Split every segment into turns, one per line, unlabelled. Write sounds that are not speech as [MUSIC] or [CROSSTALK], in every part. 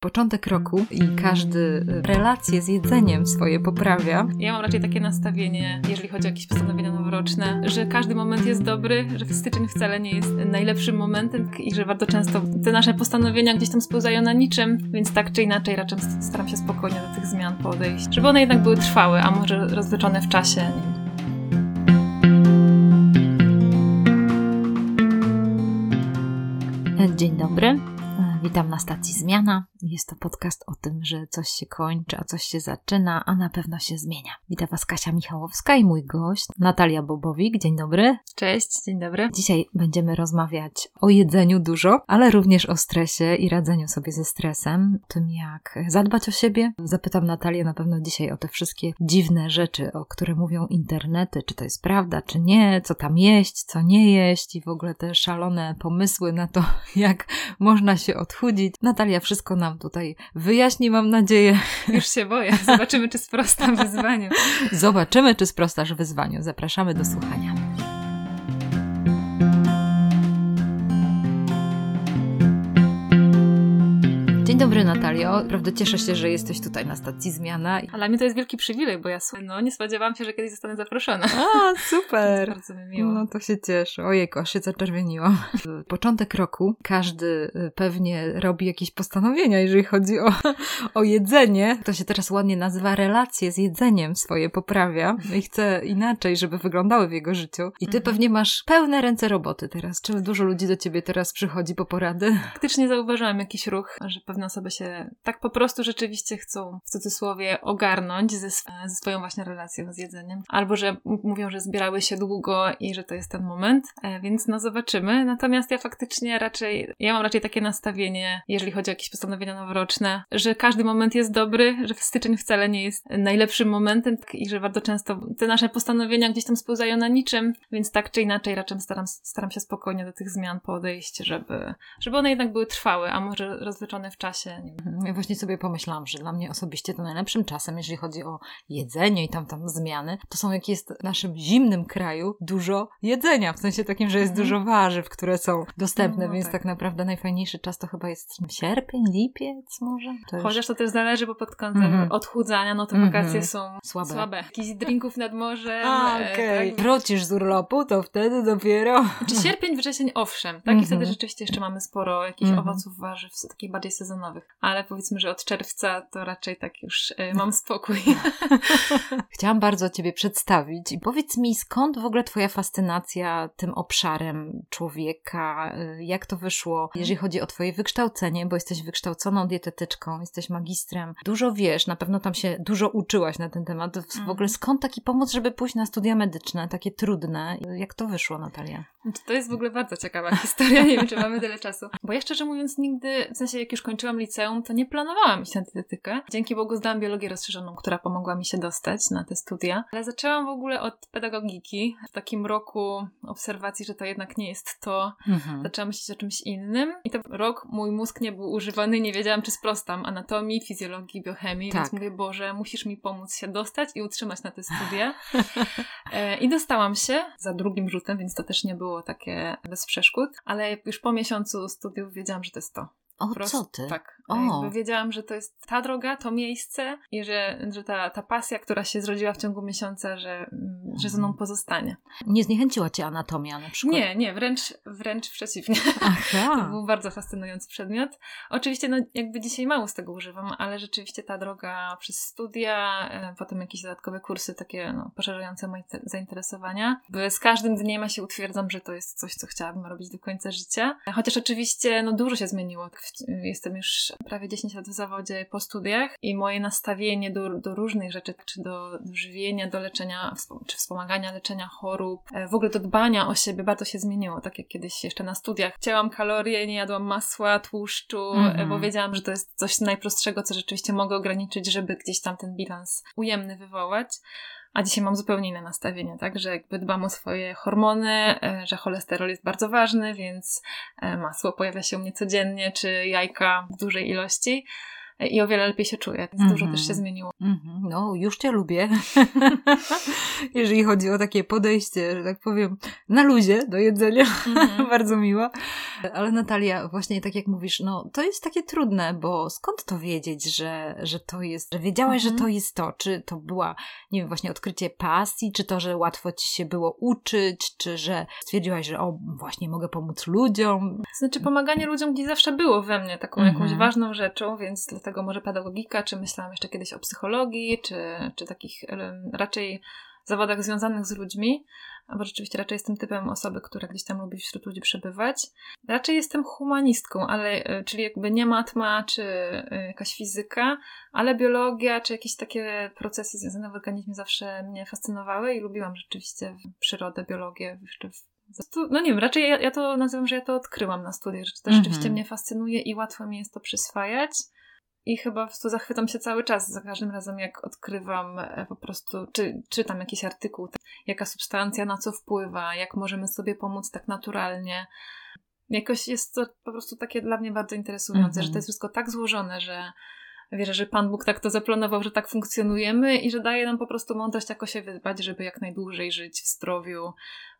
początek roku i każdy y, relacje z jedzeniem swoje poprawia.
Ja mam raczej takie nastawienie, jeżeli chodzi o jakieś postanowienia noworoczne, że każdy moment jest dobry, że styczeń wcale nie jest najlepszym momentem i że bardzo często te nasze postanowienia gdzieś tam spełzają na niczym, więc tak czy inaczej raczej staram się spokojnie do tych zmian podejść, żeby one jednak były trwałe, a może rozwleczone w czasie.
Dzień dobry. Witam na stacji Zmiana. Jest to podcast o tym, że coś się kończy, a coś się zaczyna, a na pewno się zmienia. Witam Was Kasia Michałowska i mój gość Natalia Bobowik. Dzień dobry.
Cześć, dzień dobry.
Dzisiaj będziemy rozmawiać o jedzeniu dużo, ale również o stresie i radzeniu sobie ze stresem, tym jak zadbać o siebie. Zapytam Natalię na pewno dzisiaj o te wszystkie dziwne rzeczy, o które mówią internety, czy to jest prawda, czy nie, co tam jeść, co nie jeść i w ogóle te szalone pomysły na to, [LAUGHS] jak można się odchudzić. Natalia wszystko nam tutaj wyjaśni, mam nadzieję. [LAUGHS]
Już się boję. Zobaczymy, czy sprostam wyzwaniu. [LAUGHS]
Zobaczymy, czy sprostasz wyzwaniu. Zapraszamy do słuchania. Dzień dobry Natalio. Prawda cieszę się, że jesteś tutaj na stacji Zmiana.
Ale dla mnie to jest wielki przywilej, bo ja no, nie spodziewałam się, że kiedyś zostanę zaproszona.
A, super. [LAUGHS]
bardzo mi miło.
No to się cieszę. Ojejku, aż się zaczerwieniłam. [LAUGHS] Początek roku każdy y, pewnie robi jakieś postanowienia, jeżeli chodzi o, [LAUGHS] o jedzenie. To się teraz ładnie nazywa relacje z jedzeniem swoje poprawia i chce inaczej, żeby wyglądały w jego życiu. I ty mhm. pewnie masz pełne ręce roboty teraz. Czy dużo ludzi do ciebie teraz przychodzi po porady?
Faktycznie zauważyłam jakiś ruch, że pewne osoby się tak po prostu rzeczywiście chcą, w cudzysłowie, ogarnąć ze, ze swoją właśnie relacją z jedzeniem. Albo, że mówią, że zbierały się długo i że to jest ten moment, e, więc no zobaczymy. Natomiast ja faktycznie raczej, ja mam raczej takie nastawienie, jeżeli chodzi o jakieś postanowienia noworoczne, że każdy moment jest dobry, że styczeń wcale nie jest najlepszym momentem i że bardzo często te nasze postanowienia gdzieś tam spełzają na niczym, więc tak czy inaczej raczej staram, staram się spokojnie do tych zmian podejść, żeby, żeby one jednak były trwałe, a może rozleczone w czasie czasie.
Mhm. Ja właśnie sobie pomyślałam, że dla mnie osobiście to najlepszym czasem, jeżeli chodzi o jedzenie i tam tam zmiany, to są jak jest w naszym zimnym kraju dużo jedzenia, w sensie takim, że jest mhm. dużo warzyw, które są dostępne, no, więc tak. tak. naprawdę najfajniejszy czas to chyba jest sierpień, lipiec może?
To Chociaż to też zależy, bo pod kątem mhm. odchudzania, no to wakacje są słabe. słabe. Jakichś drinków nad morzem.
A, e, okej. Okay. Tak. Wrócisz z urlopu, to wtedy dopiero...
Czy sierpień, wrzesień, owszem, tak? I wtedy rzeczywiście jeszcze mamy sporo jakichś owoców, warzyw, takich bardziej sezonowych ale powiedzmy, że od czerwca to raczej tak już y, mam [LAUGHS] spokój. [LAUGHS]
Chciałam bardzo Ciebie przedstawić i powiedz mi, skąd w ogóle Twoja fascynacja tym obszarem człowieka? Y, jak to wyszło, jeżeli chodzi o Twoje wykształcenie, bo jesteś wykształconą dietetyczką, jesteś magistrem, dużo wiesz, na pewno tam się dużo uczyłaś na ten temat. W ogóle mhm. skąd taki pomysł, żeby pójść na studia medyczne, takie trudne? Jak to wyszło, Natalia?
To jest w ogóle bardzo ciekawa [LAUGHS] historia, nie wiem, czy mamy tyle czasu. Bo ja szczerze mówiąc nigdy, w sensie jak już kończyłam liceum, to nie planowałam iść na dietetykę. Dzięki Bogu zdałam biologię rozszerzoną, która pomogła mi się dostać na te studia. Ale zaczęłam w ogóle od pedagogiki. W takim roku obserwacji, że to jednak nie jest to, mhm. zaczęłam myśleć o czymś innym. I to rok mój mózg nie był używany, nie wiedziałam, czy sprostam anatomii, fizjologii, biochemii, tak. więc mówię, Boże, musisz mi pomóc się dostać i utrzymać na te studia. [LAUGHS] e, I dostałam się za drugim rzutem, więc to też nie było takie bez przeszkód, ale już po miesiącu studiów wiedziałam, że to jest to.
O, co ty?
Tak. O. Wiedziałam, że to jest ta droga, to miejsce i że, że ta, ta pasja, która się zrodziła w ciągu miesiąca, że, że ze mną mhm. pozostanie.
Nie zniechęciła cię anatomia na przykład?
Nie, nie, wręcz, wręcz przeciwnie. Aha. [LAUGHS] to był bardzo fascynujący przedmiot. Oczywiście, no jakby dzisiaj mało z tego używam, ale rzeczywiście ta droga przez studia, e, potem jakieś dodatkowe kursy takie no, poszerzające moje zainteresowania. Z każdym dniem ja się utwierdzam, że to jest coś, co chciałabym robić do końca życia. Chociaż oczywiście no dużo się zmieniło jestem już prawie 10 lat w zawodzie po studiach i moje nastawienie do, do różnych rzeczy, czy do, do żywienia, do leczenia, czy wspomagania leczenia chorób, e, w ogóle do dbania o siebie bardzo się zmieniło. Tak jak kiedyś jeszcze na studiach chciałam kalorie, nie jadłam masła, tłuszczu, mm bo mhm. wiedziałam, że to jest coś najprostszego, co rzeczywiście mogę ograniczyć, żeby gdzieś tam ten bilans ujemny wywołać. A dzisiaj mam zupełnie inne nastawienie, tak? Że jakby dbam o swoje hormony, e, że cholesterol jest bardzo ważny, więc e, masło pojawia się u mnie codziennie, czy jajka w dużej ilości. I o wiele lepiej się czuję. Więc mm -hmm. dużo też się zmieniło.
Mm -hmm. No, już cię lubię. [LAUGHS] Jeżeli chodzi o takie podejście, że tak powiem, na luzie do jedzenia. Mm -hmm. [LAUGHS] Bardzo miło. Ale Natalia, właśnie tak jak mówisz, no to jest takie trudne, bo skąd to wiedzieć, że, że to jest, że wiedziałaś, że to mhm. jest to? Czy to była, nie wiem, właśnie odkrycie pasji, czy to, że łatwo ci się było uczyć, czy że stwierdziłaś, że o, właśnie mogę pomóc ludziom?
Znaczy, pomaganie ludziom gdzieś zawsze było we mnie taką jakąś mhm. ważną rzeczą, więc dlatego może pedagogika, czy myślałam jeszcze kiedyś o psychologii, czy, czy takich raczej zawodach związanych z ludźmi, bo rzeczywiście raczej jestem typem osoby, która gdzieś tam lubi wśród ludzi przebywać. Raczej jestem humanistką, ale e, czyli jakby nie matma, czy e, jakaś fizyka, ale biologia, czy jakieś takie procesy związane w organizmie zawsze mnie fascynowały i lubiłam rzeczywiście przyrodę, biologię, jeszcze no nie wiem, raczej ja, ja, to nazywam, że ja to odkryłam na studiach, że to rzeczywiście mm -hmm. mnie fascynuje i łatwo mi jest to przyswajać. I chyba po prostu zachwytam się cały czas za każdym razem, jak odkrywam e, po prostu, czy czytam jakiś artykuł, jaka substancja na co wpływa, jak możemy sobie pomóc tak naturalnie. Jakoś jest to po prostu takie dla mnie bardzo interesujące, mm -hmm. że to jest wszystko tak złożone, że wierzę, że Pan Bóg tak to zaplanował, że tak funkcjonujemy i że daje nam po prostu mądrość, jak siebie dbać, żeby jak najdłużej żyć w zdrowiu,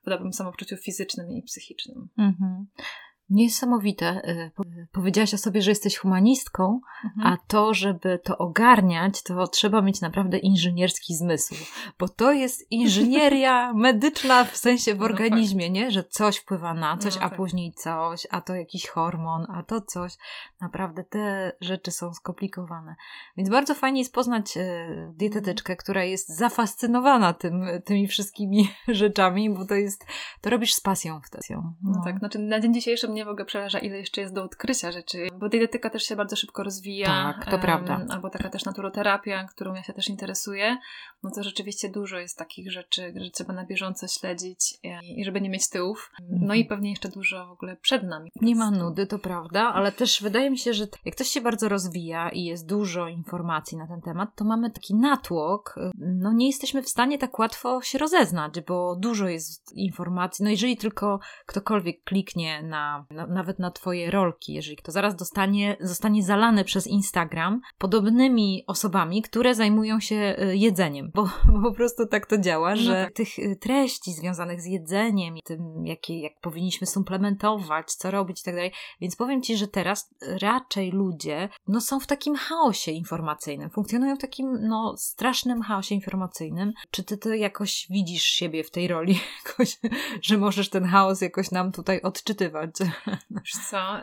w dobrym samopoczuciu fizycznym i psychicznym. Mm -hmm.
Niesamowite. Y, powiedziałaś o sobie, że jesteś humanistką, mhm. a to, żeby to ogarniać, to trzeba mieć naprawdę inżynierski zmysł, bo to jest inżynieria [LAUGHS] medyczna w sensie w no organizmie, nie? Że coś wpływa na coś, no a tak. później coś, a to jakiś hormon, a to coś. Naprawdę te rzeczy są skomplikowane. Więc bardzo fajnie jest poznać y, dietetyczkę, która jest zafascynowana tym, tymi wszystkimi [LAUGHS] rzeczami, bo to jest, to robisz z pasją wtedy.
No, no tak, znaczy na dzień dzisiejszy mnie w ogóle przeraża, ile jeszcze jest do odkrycia rzeczy, bo dietetyka też się bardzo szybko rozwija.
Tak, to um, prawda.
Albo taka też naturoterapia, którą ja się też interesuję. No to rzeczywiście dużo jest takich rzeczy, że trzeba na bieżąco śledzić i, i żeby nie mieć tyłów. No i mhm. pewnie jeszcze dużo w ogóle przed nami.
Nie ma nudy, to prawda, ale też wydaje mi się, że jak coś się bardzo rozwija i jest dużo informacji na ten temat, to mamy taki natłok, no nie jesteśmy w stanie tak łatwo się rozeznać, bo dużo jest informacji. No jeżeli tylko ktokolwiek kliknie na na, nawet na twoje rolki, jeżeli kto zaraz dostanie, zostanie zalany przez Instagram podobnymi osobami, które zajmują się y, jedzeniem, bo, bo po prostu tak to działa, no że tak. tych y, treści związanych z jedzeniem i tym, jakie, jak powinniśmy suplementować, co robić i tak dalej. Więc powiem ci, że teraz raczej ludzie no, są w takim chaosie informacyjnym, funkcjonują w takim no, strasznym chaosie informacyjnym. Czy ty to jakoś widzisz siebie w tej roli, [LAUGHS] jakoś, że możesz ten chaos jakoś nam tutaj odczytywać? [LAUGHS]
Wiesz co,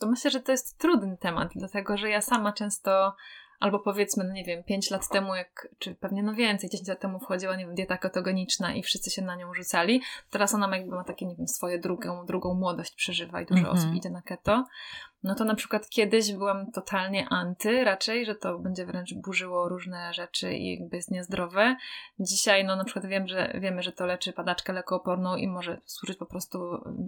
to myślę, że to jest trudny temat, dlatego że ja sama często albo powiedzmy, no nie wiem, 5 lat temu, jak, czy pewnie no więcej, 10 lat temu wchodziła, nie wiem, dieta ketogeniczna i wszyscy się na nią rzucali. Teraz ona jakby ma takie, nie wiem, swoje drugą, drugą młodość przeżywa i dużo mm -hmm. osób idzie na keto no to na przykład kiedyś byłam totalnie anty raczej, że to będzie wręcz burzyło różne rzeczy i jakby jest niezdrowe. Dzisiaj no na przykład wiem, że, wiemy, że to leczy padaczkę lekooporną i może służyć po prostu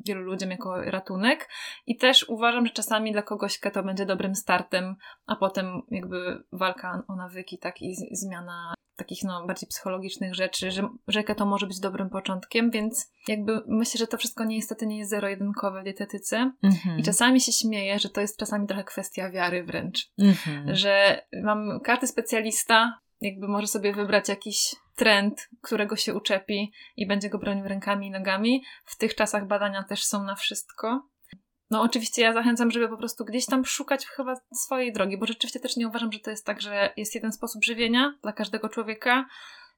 wielu ludziom jako ratunek. I też uważam, że czasami dla kogoś keto będzie dobrym startem, a potem jakby walka o nawyki, tak i zmiana takich no, bardziej psychologicznych rzeczy, że rzeka to może być dobrym początkiem, więc jakby myślę, że to wszystko niestety nie jest zero-jedynkowe w dietetyce mm-hmm. i czasami się śmieję, że to jest czasami trochę kwestia wiary wręcz, mm-hmm. że mam każdy specjalista jakby może sobie wybrać jakiś trend, którego się uczepi i będzie go bronił rękami i nogami. W tych czasach badania też są na wszystko. No oczywiście ja zachęcam, żeby po prostu gdzieś tam szukać chyba swojej drogi, bo rzeczywiście też nie uważam, że to jest tak, że jest jeden sposób żywienia dla każdego człowieka.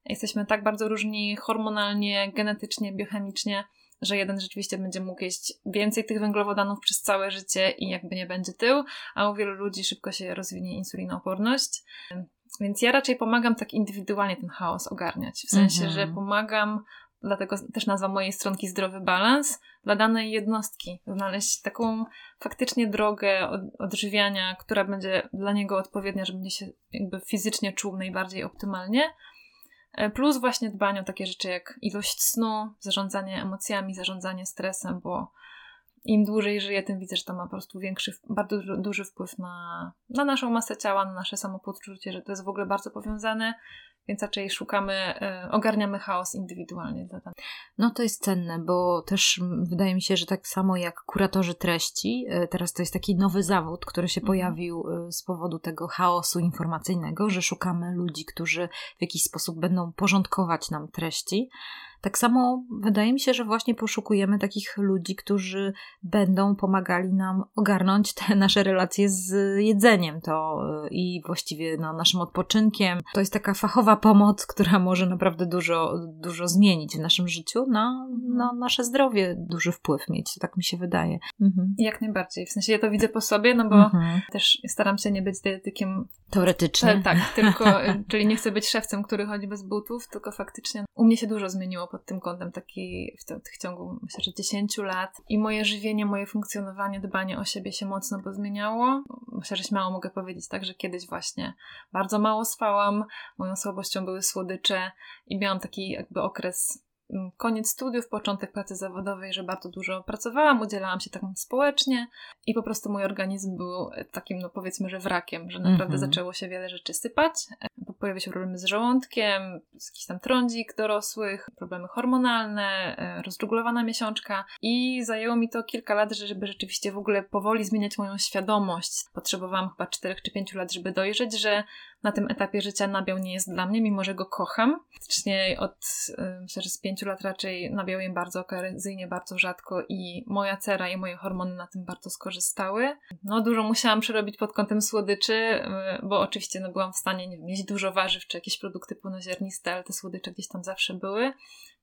Jesteśmy tak bardzo różni hormonalnie, genetycznie, biochemicznie, że jeden rzeczywiście będzie mógł jeść więcej tych węglowodanów przez całe życie i jakby nie będzie tył, a u wielu ludzi szybko się rozwinie insulinooporność. Więc ja raczej pomagam tak indywidualnie ten chaos ogarniać. W sensie, mm -hmm. że pomagam dlatego też nazwa mojej stronki Zdrowy Balans, dla danej jednostki. Znaleźć taką faktycznie drogę od, odżywiania, która będzie dla niego odpowiednia, żeby będzie się jakby fizycznie czuł najbardziej optymalnie. E, plus właśnie dbanie o takie rzeczy jak ilość snu, zarządzanie emocjami, zarządzanie stresem, bo im dłużej żyję, tym widzę, że to ma po prostu większy, bardzo duży wpływ na, na naszą masę ciała, na nasze samopoczucie, że to jest w ogóle bardzo powiązane więc raczej szukamy, e, ogarniamy chaos indywidualnie.
No to jest cenne, bo też wydaje mi się, że tak samo jak kuratorzy treści, e, teraz to jest taki nowy zawód, który się mhm. pojawił e, z powodu tego chaosu informacyjnego, że szukamy ludzi, którzy w jakiś sposób będą porządkować nam treści. Tak samo wydaje mi się, że właśnie poszukujemy takich ludzi, którzy będą pomagali nam ogarnąć te [LAUGHS] nasze relacje z jedzeniem to y, i właściwie no, naszym odpoczynkiem. To jest taka fachowa pomoc, [LAUGHS] która może naprawdę dużo, dużo zmienić w naszym życiu, na, na nasze zdrowie duży wpływ mieć, tak mi się wydaje.
Mhm. Jak najbardziej. W sensie ja to widzę po sobie, no bo mhm. też staram się nie być dietetykiem
teoretycznie.
Tak, tylko, [LAUGHS] czyli nie chcę być szewcem, który chodzi bez butów, tylko faktycznie u mnie się dużo zmieniło pod tym kątem, taki w, tych ciągu myślę, że 10 lat i moje żywienie, moje funkcjonowanie, dbanie o siebie się mocno pozmieniało. Myślę, że śmiało mogę powiedzieć tak, że kiedyś właśnie bardzo mało spałam, moją słabością były słodycze i miałam taki jakby okres koniec studiów, początek pracy zawodowej, że bardzo dużo pracowałam, udzielałam się tak społecznie i po prostu mój organizm był takim, no powiedzmy, że wrakiem, że naprawdę mm -hmm. zaczęło się wiele rzeczy sypać pojawiły się problemy z żołądkiem, jakiś tam trądzik dorosłych, problemy hormonalne, e, rozregulowana miesiączka i zajęło mi to kilka lat, żeby rzeczywiście w ogóle powoli zmieniać moją świadomość. Potrzebowałam chyba 4 czy 5 lat, żeby dojrzeć, że na tym etapie życia nabiał nie jest dla mnie, mimo że go kocham. Faktycznie od, e, myślę, że z 5 lat raczej nabiał jem bardzo okazyjnie, bardzo rzadko i moja cera i moje hormony na tym bardzo skorzystały. No dużo musiałam przerobić pod kątem słodyczy, e, bo oczywiście no, byłam w stanie nie wiem, mieć dużo warzyw czy jakieś produkty pełnoziarniste, ale te słodycze gdzieś tam zawsze były.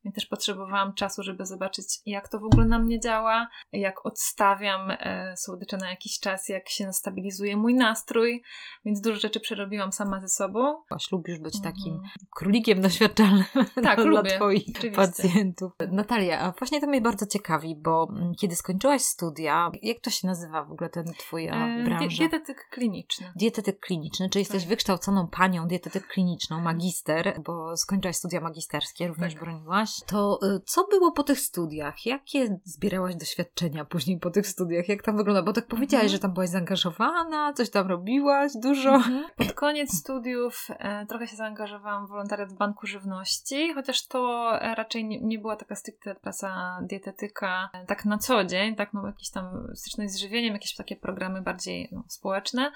Ja też potrzebowałam czasu, żeby zobaczyć, jak to w ogóle na mnie działa, jak odstawiam e, słodycze na jakiś czas, jak się stabilizuje mój nastrój, więc dużo rzeczy przerobiłam sama ze sobą.
Lubisz być mhm. takim królikiem doświadczalnym [LAUGHS] tak, [LAUGHS] dla lubię. Twoich Oczywiście. pacjentów. Natalia, a właśnie to mnie bardzo ciekawi, bo mm, kiedy skończyłaś studia, jak to się nazywa w ogóle ten Twoja e, branża?
Dietetyk kliniczny.
Dietetyk kliniczny, czy jesteś tak. wykształconą panią dietetyk kliniczną, magister, bo skończyłaś studia magisterskie, również tak. broniłaś to y, co było po tych studiach? Jakie zbierałaś doświadczenia później po tych studiach? Jak tam wygląda? Bo tak powiedziałaś, mhm. że tam byłaś zaangażowana, coś tam robiłaś dużo. Mhm.
Pod koniec studiów e, trochę się zaangażowałam w wolontariat w Banku Żywności, chociaż to e, raczej nie, nie była taka stricte praca dietetyka e, tak na co dzień, tak no jakieś tam styczność z żywieniem, jakieś takie programy bardziej no, społeczne,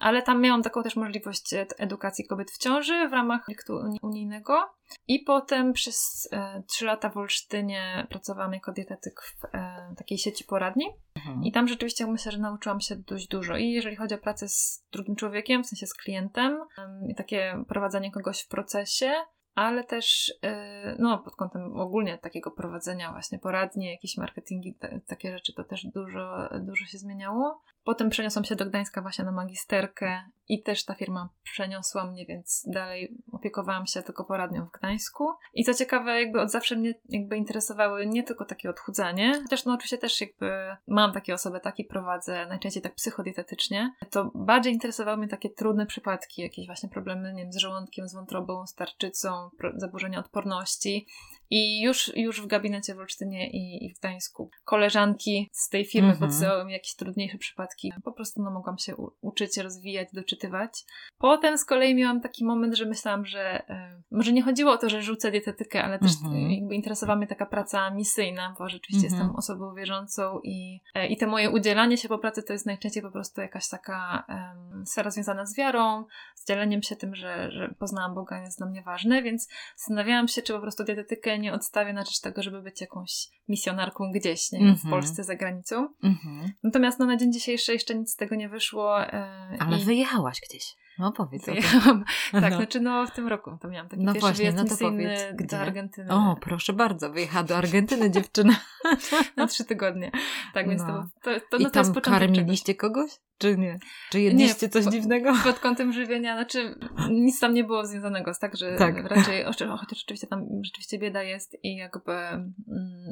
ale tam miałam taką też możliwość edukacji kobiet w ciąży w ramach projektu unijnego. I potem przez e, trzy lata w Olsztynie pracowałam jako dietetyk w e, takiej sieci poradni. Mhm. I tam rzeczywiście myślę, że nauczyłam się dość dużo. I jeżeli chodzi o pracę z drugim człowiekiem, w sensie z klientem, i takie prowadzenie kogoś w procesie, ale też e, no, pod kątem ogólnie takiego prowadzenia właśnie poradni, jakieś marketingi, te, takie rzeczy, to też dużo, dużo się zmieniało. Potem przeniosłam się do Gdańska właśnie na magisterkę i też ta firma przeniosła mnie, więc dalej opiekowałam się tylko poradnią w Gdańsku. I co ciekawe, jakby od zawsze mnie jakby interesowały nie tylko takie odchudzanie, chociaż no oczywiście też jakby mam takie osoby, takie prowadzę, najczęściej tak psychodietetycznie, to bardziej interesowały mnie takie trudne przypadki, jakieś właśnie problemy, nie wiem, z żołądkiem, z wątrobą, z tarczycą, zaburzenia odporności. I już, już w gabinecie w Olsztynie i, i w Gdańsku koleżanki z tej firmy mhm. podsyłały mi jakieś trudniejsze przypadki. Po prostu no, mogłam się u- uczyć, rozwijać, doczytywać. Potem z kolei miałam taki moment, że myślałam, że e, może nie chodziło o to, że rzucę dietetykę, ale też mhm. jakby interesowała mnie taka praca misyjna, bo rzeczywiście mhm. jestem osobą wierzącą i, e, i te moje udzielanie się po pracy to jest najczęściej po prostu jakaś taka e, sfera związana z wiarą, z dzieleniem się tym, że, że poznałam Boga jest dla mnie ważne, więc zastanawiałam się, czy po prostu dietetykę nie odstawię na rzecz tego, żeby być jakąś misjonarką gdzieś, nie mm -hmm. w mhm. Polsce, za granicą. Mm -hmm. Natomiast no, na dzień dzisiejszy jeszcze nic z tego nie wyszło.
E, Ale i... wyjechałaś gdzieś. No powiedz.
Wyjechałam. [LAUGHS] Tak, no. znaczy no w tym roku to miałam taki no pierwszy właśnie, no to powiedz, gdzie? do Argentyny.
O, proszę bardzo, wyjechała do Argentyny dziewczyna. [LAUGHS]
na trzy tygodnie. Tak, więc
no.
to, to, to, no,
I tam
to
karmiliście kogoś? Czy nie? Czy jedliście nie, coś po, dziwnego? [LAUGHS]
Pod kątem żywienia, znaczy nic tam nie było związanego z tak, że tak. raczej, chociaż rzeczywiście tam rzeczywiście bieda jest i jakby mm,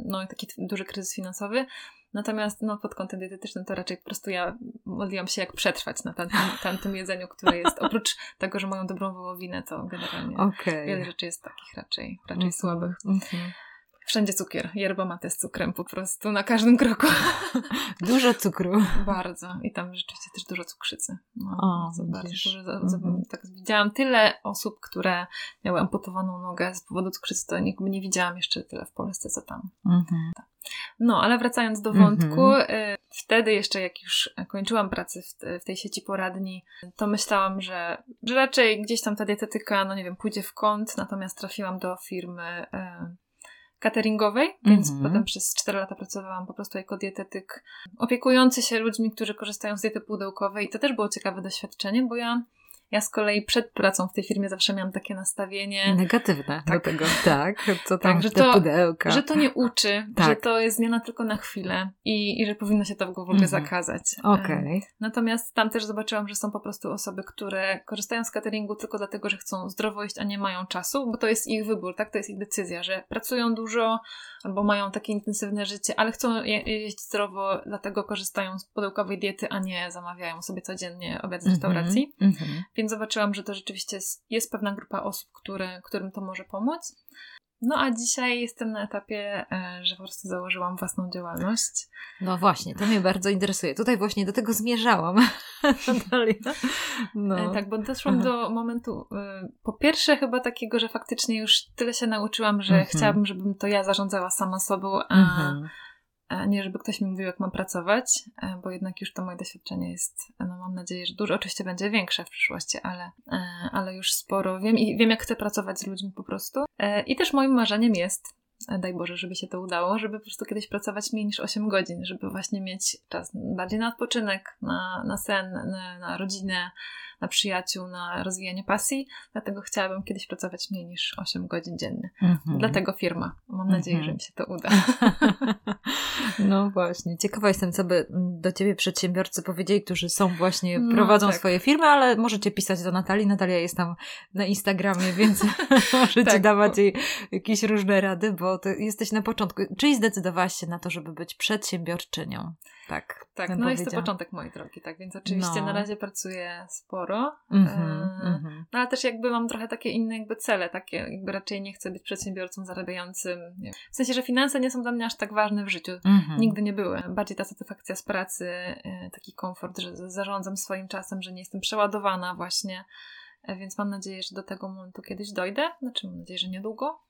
no taki duży kryzys finansowy, Natomiast no, pod kątem dietetycznym to raczej po prostu ja modliłam się, jak przetrwać na tamtym, [LAUGHS] tamtym jedzeniu, które jest. Oprócz tego, że mają dobrą wołowinę, to generalnie okay. wiele rzeczy jest takich raczej, raczej mm -hmm. słabych. Mm -hmm. Wszędzie cukier. Yerba mate z cukrem po prostu, na każdym kroku. [LAUGHS]
Dużo cukru. [LAUGHS]
Bardzo. I tam rzeczywiście też dużo cukrzycy. No, o, bardzo. Mhm. Tak, widziałam tyle osób, które miały amputowaną nogę z powodu cukrzycy, to nie, nie widziałam jeszcze tyle w Polsce, co tam. Mhm. Tak. No, ale wracając do wątku, mhm. Y, wtedy jeszcze jak już kończyłam pracę w, w, tej sieci poradni, to myślałam, że, że raczej gdzieś tam ta dietetyka, no nie wiem, pójdzie w kąt, natomiast trafiłam do firmy y, cateringowej, więc mm -hmm. potem przez 4 lata pracowałam po prostu jako dietetyk opiekujący się ludźmi, którzy korzystają z diety pudełkowej i to też było ciekawe doświadczenie, bo ja ja z kolei przed pracą w tej firmie zawsze miałam takie nastawienie.
Negatywne tak. do tego. Tak, co tam
tak, że to, pudełka. Że to nie uczy, tak. że to jest zmiana tylko na chwilę i, i że powinno się to w ogóle mhm. zakazać.
Okej. Okay.
Natomiast tam też zobaczyłam, że są po prostu osoby, które korzystają z cateringu tylko dlatego, że chcą zdrowo jeść, a nie mają czasu, bo to jest ich wybór, tak? To jest ich decyzja, że pracują dużo albo mają takie intensywne życie, ale chcą je, jeść zdrowo, dlatego korzystają z pudełkowej diety, a nie zamawiają sobie codziennie obiad z mhm. restauracji. Mm -hmm. Więc zobaczyłam, że to rzeczywiście jest, jest pewna grupa osób, które, którym to może pomóc. No a dzisiaj jestem na etapie, e, że po prostu założyłam własną działalność.
No właśnie, to mnie bardzo interesuje. Tutaj właśnie do tego zmierzałam. [LAUGHS]
no. E, tak, bo doszłam Aha. do momentu, e, po pierwsze chyba takiego, że faktycznie już tyle się nauczyłam, że mhm. chciałabym, żebym to ja zarządzała sama sobą, a, mhm nie żeby ktoś mi mówił, jak mam pracować, e, bo jednak już to moje doświadczenie jest, no mam nadzieję, że dużo, oczywiście będzie większe w przyszłości, ale, e, ale już sporo wiem i wiem, jak chcę pracować z ludźmi po prostu. E, I też moim marzeniem jest, daj Boże, żeby się to udało, żeby po prostu kiedyś pracować mniej niż 8 godzin, żeby właśnie mieć czas bardziej na odpoczynek, na, na sen, na, na rodzinę, na przyjaciół, na rozwijanie pasji, dlatego chciałabym kiedyś pracować mniej niż 8 godzin dziennie. Mm-hmm. Dlatego firma. Mam nadzieję, mm-hmm. że mi się to uda. [LAUGHS]
no właśnie. Ciekawa jestem, co by do ciebie przedsiębiorcy powiedzieli, którzy są właśnie, no, prowadzą tak. swoje firmy, ale możecie pisać do Natalii. Natalia jest tam na Instagramie, więc [LAUGHS] [LAUGHS] możecie tak, dawać jej jakieś różne rady, bo jesteś na początku. Czyli zdecydowałaś się na to, żeby być przedsiębiorczynią. Tak.
Tak, no jest to początek mojej drogi, tak, więc oczywiście no. na razie pracuję sporo, mm-hmm, mm-hmm. no ale też jakby mam trochę takie inne jakby cele, takie jakby raczej nie chcę być przedsiębiorcą zarabiającym, nie. w sensie, że finanse nie są dla mnie aż tak ważne w życiu, mm-hmm. nigdy nie były, bardziej ta satysfakcja z pracy, y, taki komfort, że zarządzam swoim czasem, że nie jestem przeładowana właśnie, e, więc mam nadzieję, że do tego momentu kiedyś dojdę, znaczy mam nadzieję, że niedługo,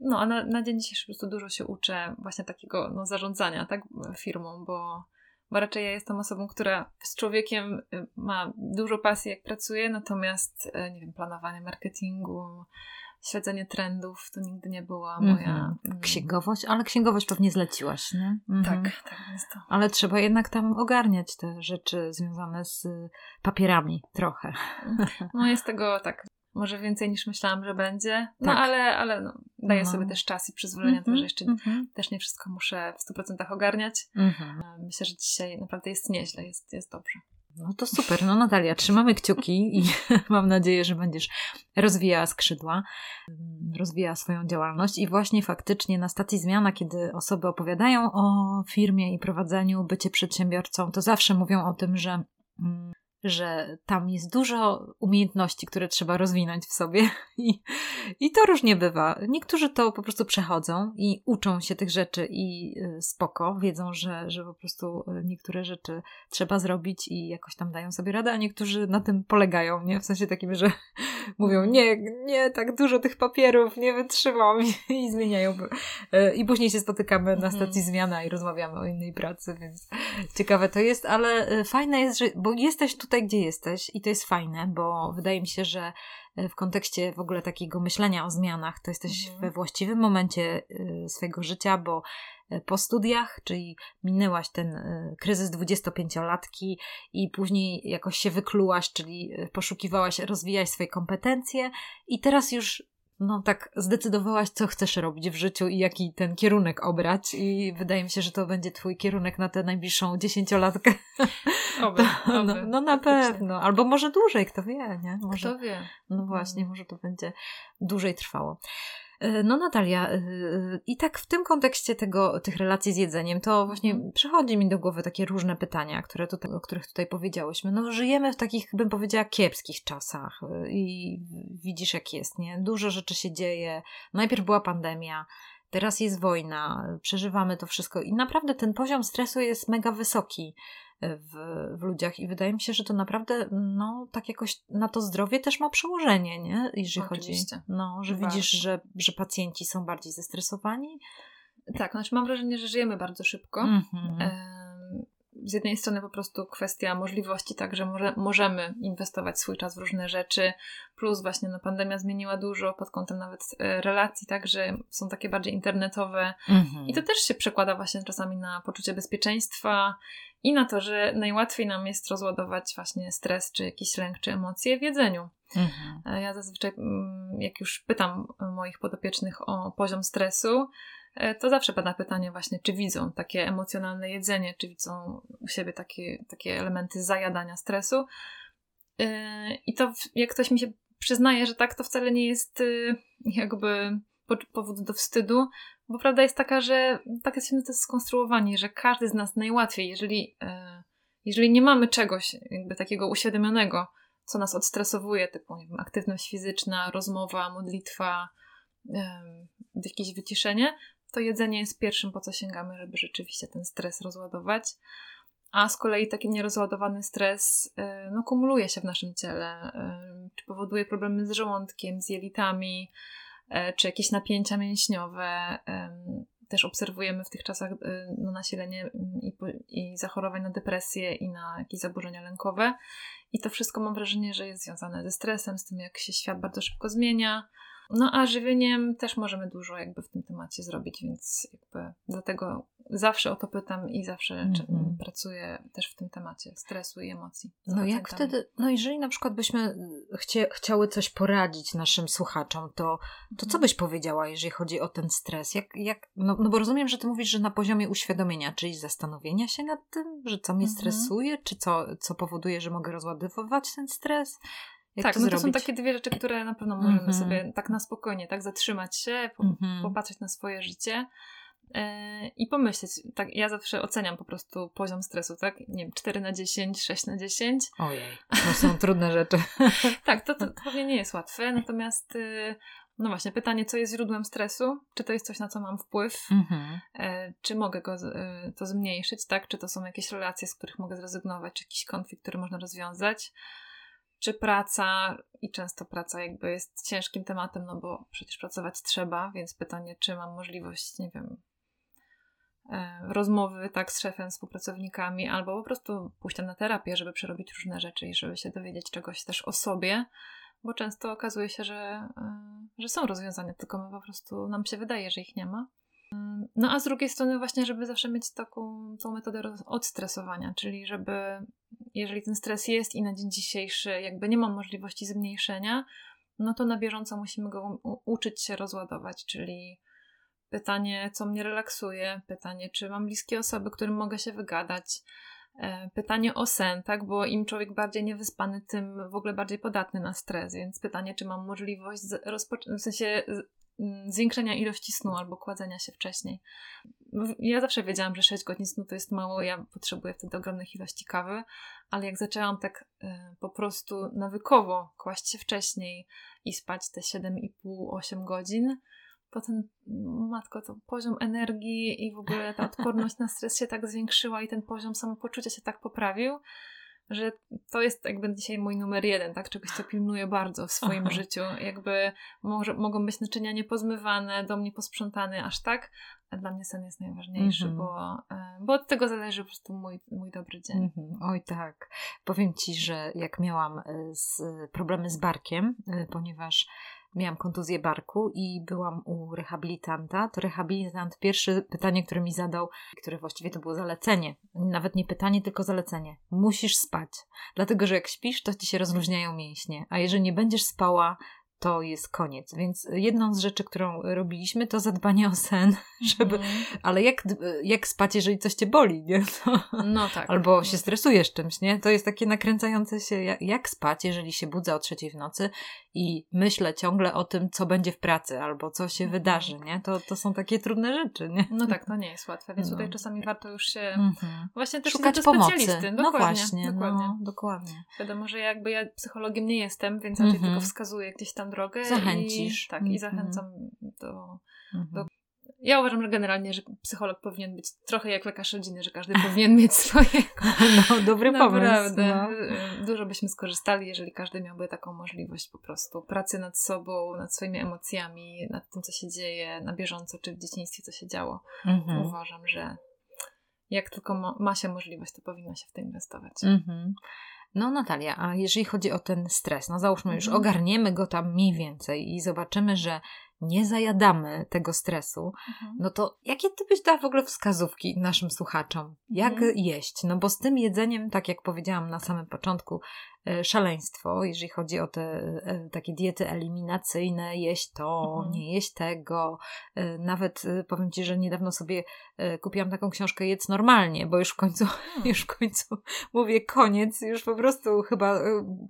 no, a na, na dzień dzisiejszy po prostu dużo się uczę właśnie takiego no, zarządzania tak, firmą, bo bo raczej ja jestem osobą, która z człowiekiem y, ma dużo pasji, jak pracuje, natomiast, y, nie wiem, planowanie marketingu, śledzenie trendów to nigdy nie była moja.
Mm-hmm. Księgowość, ale księgowość pewnie zleciłaś, nie?
Mm-hmm. Tak, tak jest to.
Ale trzeba jednak tam ogarniać te rzeczy związane z papierami trochę.
No jest tego tak może więcej niż myślałam, że będzie. No tak. ale, ale no, daję no. sobie też czas i przyzwolenie, mm że jeszcze mm -hmm. też nie wszystko muszę w 100% ogarniać. Mm -hmm. Myślę, że dzisiaj naprawdę jest nieźle, jest, jest dobrze.
No to super. No Natalia, trzymamy kciuki i [LAUGHS] mam nadzieję, że będziesz rozwijała skrzydła, rozwijała swoją działalność i właśnie faktycznie na stacji zmiana, kiedy osoby opowiadają o firmie i prowadzeniu, bycie przedsiębiorcą, to zawsze mówią o tym, że mm, że tam jest dużo umiejętności, które trzeba rozwinąć w sobie [LAUGHS] i, i to różnie bywa. Niektórzy to po prostu przechodzą i uczą się tych rzeczy i y, spoko, wiedzą, że, że po prostu y, niektóre rzeczy trzeba zrobić i jakoś tam dają sobie radę, a niektórzy na tym polegają, nie? W sensie takim, że [LAUGHS] mówią, nie, nie, tak dużo tych papierów, nie wytrzymam [LAUGHS] i zmieniają. Y, I później się spotykamy na mhm. stacji zmiana i rozmawiamy o innej pracy, więc ciekawe to jest, ale fajne jest, że, bo jesteś tu tutaj, gdzie jesteś i to jest fajne, bo wydaje mi się, że e, w kontekście w ogóle takiego myślenia o zmianach, to jesteś mhm. we właściwym momencie e, swojego życia, bo e, po studiach, czyli minęłaś ten kryzys 25-latki i później jakoś się wyklułaś, czyli poszukiwałaś, rozwijałaś swoje kompetencje i teraz już no tak zdecydowałaś, co chcesz robić w życiu i jaki ten kierunek obrać i wydaje mi się, że to będzie twój kierunek na tę najbliższą dziesięciolatkę. [LAUGHS]
Oby,
no, no, no na pewno. Albo może dłużej, kto wie, nie?
Może, kto wie.
No właśnie, mm. może to będzie dłużej trwało. E, no Natalia, e, i tak w tym kontekście tego, tych relacji z jedzeniem, to właśnie mhm. przychodzi mi do głowy takie różne pytania, które tutaj, o których tutaj powiedziałyśmy. No żyjemy w takich, bym powiedziała, kiepskich czasach e, i widzisz jak jest, nie? Dużo rzeczy się dzieje. Najpierw była pandemia, teraz jest wojna, przeżywamy to wszystko i naprawdę ten poziom stresu jest mega wysoki w, w ludziach i wydaje mi się, że to naprawdę, no, tak jakoś na to zdrowie też ma przełożenie, nie? Jeżeli Oczywiście. chodzi, no, że Bardzo. widzisz, że, że pacjenci są bardziej zestresowani.
Tak, znaczy mam wrażenie, że żyjemy bardzo szybko. Mm-hmm. E- z jednej strony po prostu kwestia możliwości, tak, że może, możemy inwestować swój czas w różne rzeczy, plus właśnie no, pandemia zmieniła dużo pod kątem nawet e, relacji, tak, że są takie bardziej internetowe mhm. i to też się przekłada właśnie czasami na poczucie bezpieczeństwa i na to, że najłatwiej nam jest rozładować właśnie stres, czy jakiś lęk, czy emocje w jedzeniu. Mhm. E, ja zazwyczaj, mm, jak już pytam moich podopiecznych o poziom stresu, to zawsze pada pytanie właśnie, czy widzą takie emocjonalne jedzenie, czy widzą u siebie takie, takie elementy zajadania stresu. E, I to jak ktoś mi się przyznaje, że tak, to wcale nie jest y, jakby powód do wstydu, bo prawda jest taka, że tak jesteśmy też skonstruowani, że każdy z nas najłatwiej, jeżeli, e, jeżeli nie mamy czegoś jakby takiego uświadomionego, co nas odstresowuje, typu nie wiem, aktywność fizyczna, rozmowa, modlitwa, jakieś wyciszenie, to jedzenie jest pierwszym, po co sięgamy, żeby rzeczywiście ten stres rozładować. A z kolei taki nierozładowany stres y, no, kumuluje się w naszym ciele, y, czy powoduje problemy z żołądkiem, z jelitami, y, czy jakieś napięcia mięśniowe. Też obserwujemy w tych czasach no, nasilenie i, i zachorowań na depresję i na jakieś zaburzenia lękowe. I to wszystko mam wrażenie, że jest związane ze stresem, z tym jak się świat bardzo szybko zmienia, no a żywieniem też możemy dużo jakby w tym temacie zrobić, więc jakby dlatego zawsze o to pytam i zawsze mm-hmm. pracuję też w tym temacie stresu i emocji.
No jak wtedy, no jeżeli na przykład byśmy chcie, chciały coś poradzić naszym słuchaczom, to, to co mhm. byś powiedziała, jeżeli chodzi o ten stres? Jak, jak, no, no bo rozumiem, że ty mówisz, że na poziomie uświadomienia, czyli zastanowienia się nad tym, że co mnie mm-hmm. stresuje, czy co, co powoduje, że mogę rozładowywać ten stres?
Jak tak, to no to są takie dwie rzeczy, które na pewno możemy mm -hmm. sobie tak na spokojnie, tak zatrzymać się, po, mm -hmm. popatrzeć na swoje życie yy, i pomyśleć. Tak, ja zawsze oceniam po prostu poziom stresu, tak? Nie wiem, 4 na 10, 6 na 10.
Ojej, to są trudne rzeczy. [LAUGHS]
tak, to, to, to pewnie nie jest łatwe, natomiast yy, no właśnie, pytanie, co jest źródłem stresu? Czy to jest coś, na co mam wpływ? Mhm. E, czy mogę go e, to zmniejszyć, tak? Czy to są jakieś relacje, z których mogę zrezygnować, czy jakiś konflikt, który można rozwiązać? Czy praca, i często praca jakby jest ciężkim tematem, no bo przecież pracować trzeba, więc pytanie, czy mam możliwość, nie wiem, e, rozmowy tak z szefem, współpracownikami, albo po prostu pójść na terapię, żeby przerobić różne rzeczy i żeby się dowiedzieć czegoś też o sobie, bo często okazuje się, że, e, że są rozwiązania, tylko my po prostu nam się wydaje, że ich nie ma. No a z drugiej strony właśnie, żeby zawsze mieć taką tą metodę odstresowania, czyli żeby jeżeli ten stres jest i na dzień dzisiejszy jakby nie mam możliwości zmniejszenia, no to na bieżąco musimy go uczyć się rozładować, czyli pytanie, co mnie relaksuje, pytanie, czy mam bliskie osoby, którym mogę się wygadać, e, pytanie o sen, tak, bo im człowiek bardziej niewyspany, tym w ogóle bardziej podatny na stres, więc pytanie, czy mam możliwość w sensie zwiększenia ilości snu albo kładzenia się wcześniej. Ja zawsze wiedziałam, że 6 godzin snu to jest mało, ja potrzebuję wtedy ogromnych ilości kawy, ale jak zaczęłam tak y, po prostu nawykowo kłaść się wcześniej i spać te 7,5-8 godzin, potem, matko, to poziom energii i w ogóle ta odporność na stres się tak zwiększyła i ten poziom samopoczucia się tak poprawił, że to jest jakby dzisiaj mój numer jeden, tak? Czegoś, co pilnuję bardzo w swoim Aha. życiu. Jakby może, mogą być naczynia niepozmywane, dom nieposprzątany aż tak, a dla mnie sen jest najważniejszy, mm -hmm. bo, e, bo od tego zależy po prostu mój, mój dobry dzień. Mm -hmm.
Oj tak. Powiem Ci, że jak miałam e, z, problemy z barkiem, e, ponieważ miałam kontuzję barku i byłam u rehabilitanta, to rehabilitant pierwsze pytanie, które mi zadał, które właściwie to było zalecenie, nawet nie pytanie, tylko zalecenie. Musisz spać, dlatego że jak śpisz, to ci się rozluźniają mięśnie, a jeżeli nie będziesz spała, to jest koniec. Więc jedną z rzeczy, którą robiliśmy, to zadbanie o sen, [LAUGHS] żeby. Mm. Ale jak, jak spać, jeżeli coś cię boli, nie? [LAUGHS] To... No tak. Albo się stresujesz czymś, nie? To jest takie nakręcające się, jak, jak spać, jeżeli się budzę o trzeciej w nocy i myślę ciągle o tym, co będzie w pracy, albo co się mm. wydarzy, nie? To, to są takie trudne rzeczy, nie?
No tak, to nie jest łatwe, więc no. tutaj czasami warto już się -hmm. właśnie też szukać pomocy. Dokładnie, no właśnie, dokładnie. No,
dokładnie.
Wiadomo, że jakby ja psychologiem nie jestem, więc raczej -hmm. tylko wskazuję gdzieś tam drogę.
Zachęcisz.
I, tak, i mhm. zachęcam do, do, mhm. Ja uważam, że generalnie, że psycholog powinien być trochę jak lekarz rodziny, że każdy powinien mieć swojego. [LAUGHS]
No, dobry
Naprawdę.
pomysł.
No. Dużo byśmy skorzystali, jeżeli każdy miałby taką możliwość po prostu pracy nad sobą, nad swoimi emocjami, nad tym, co się dzieje na bieżąco, czy w dzieciństwie, co się działo. Mhm. Uważam, że jak tylko ma, ma, się możliwość, to powinno się w to inwestować. Mhm.
No Natalia, a jeżeli chodzi o ten stres, no załóżmy już mhm. ogarniemy go tam mniej więcej i zobaczymy, że nie zajadamy tego stresu, mhm. no to jakie ty byś dała w ogóle wskazówki naszym słuchaczom? Jak mhm. jeść? No bo z tym jedzeniem, tak jak powiedziałam na samym początku, szaleństwo, jeżeli chodzi o te e, takie diety eliminacyjne, jeść to, mhm. nie jeść tego. E, nawet powiem Ci, że niedawno sobie kupiłam taką książkę Jedz normalnie, bo już w końcu, hmm. [LAUGHS] już w końcu mówię koniec, już po prostu chyba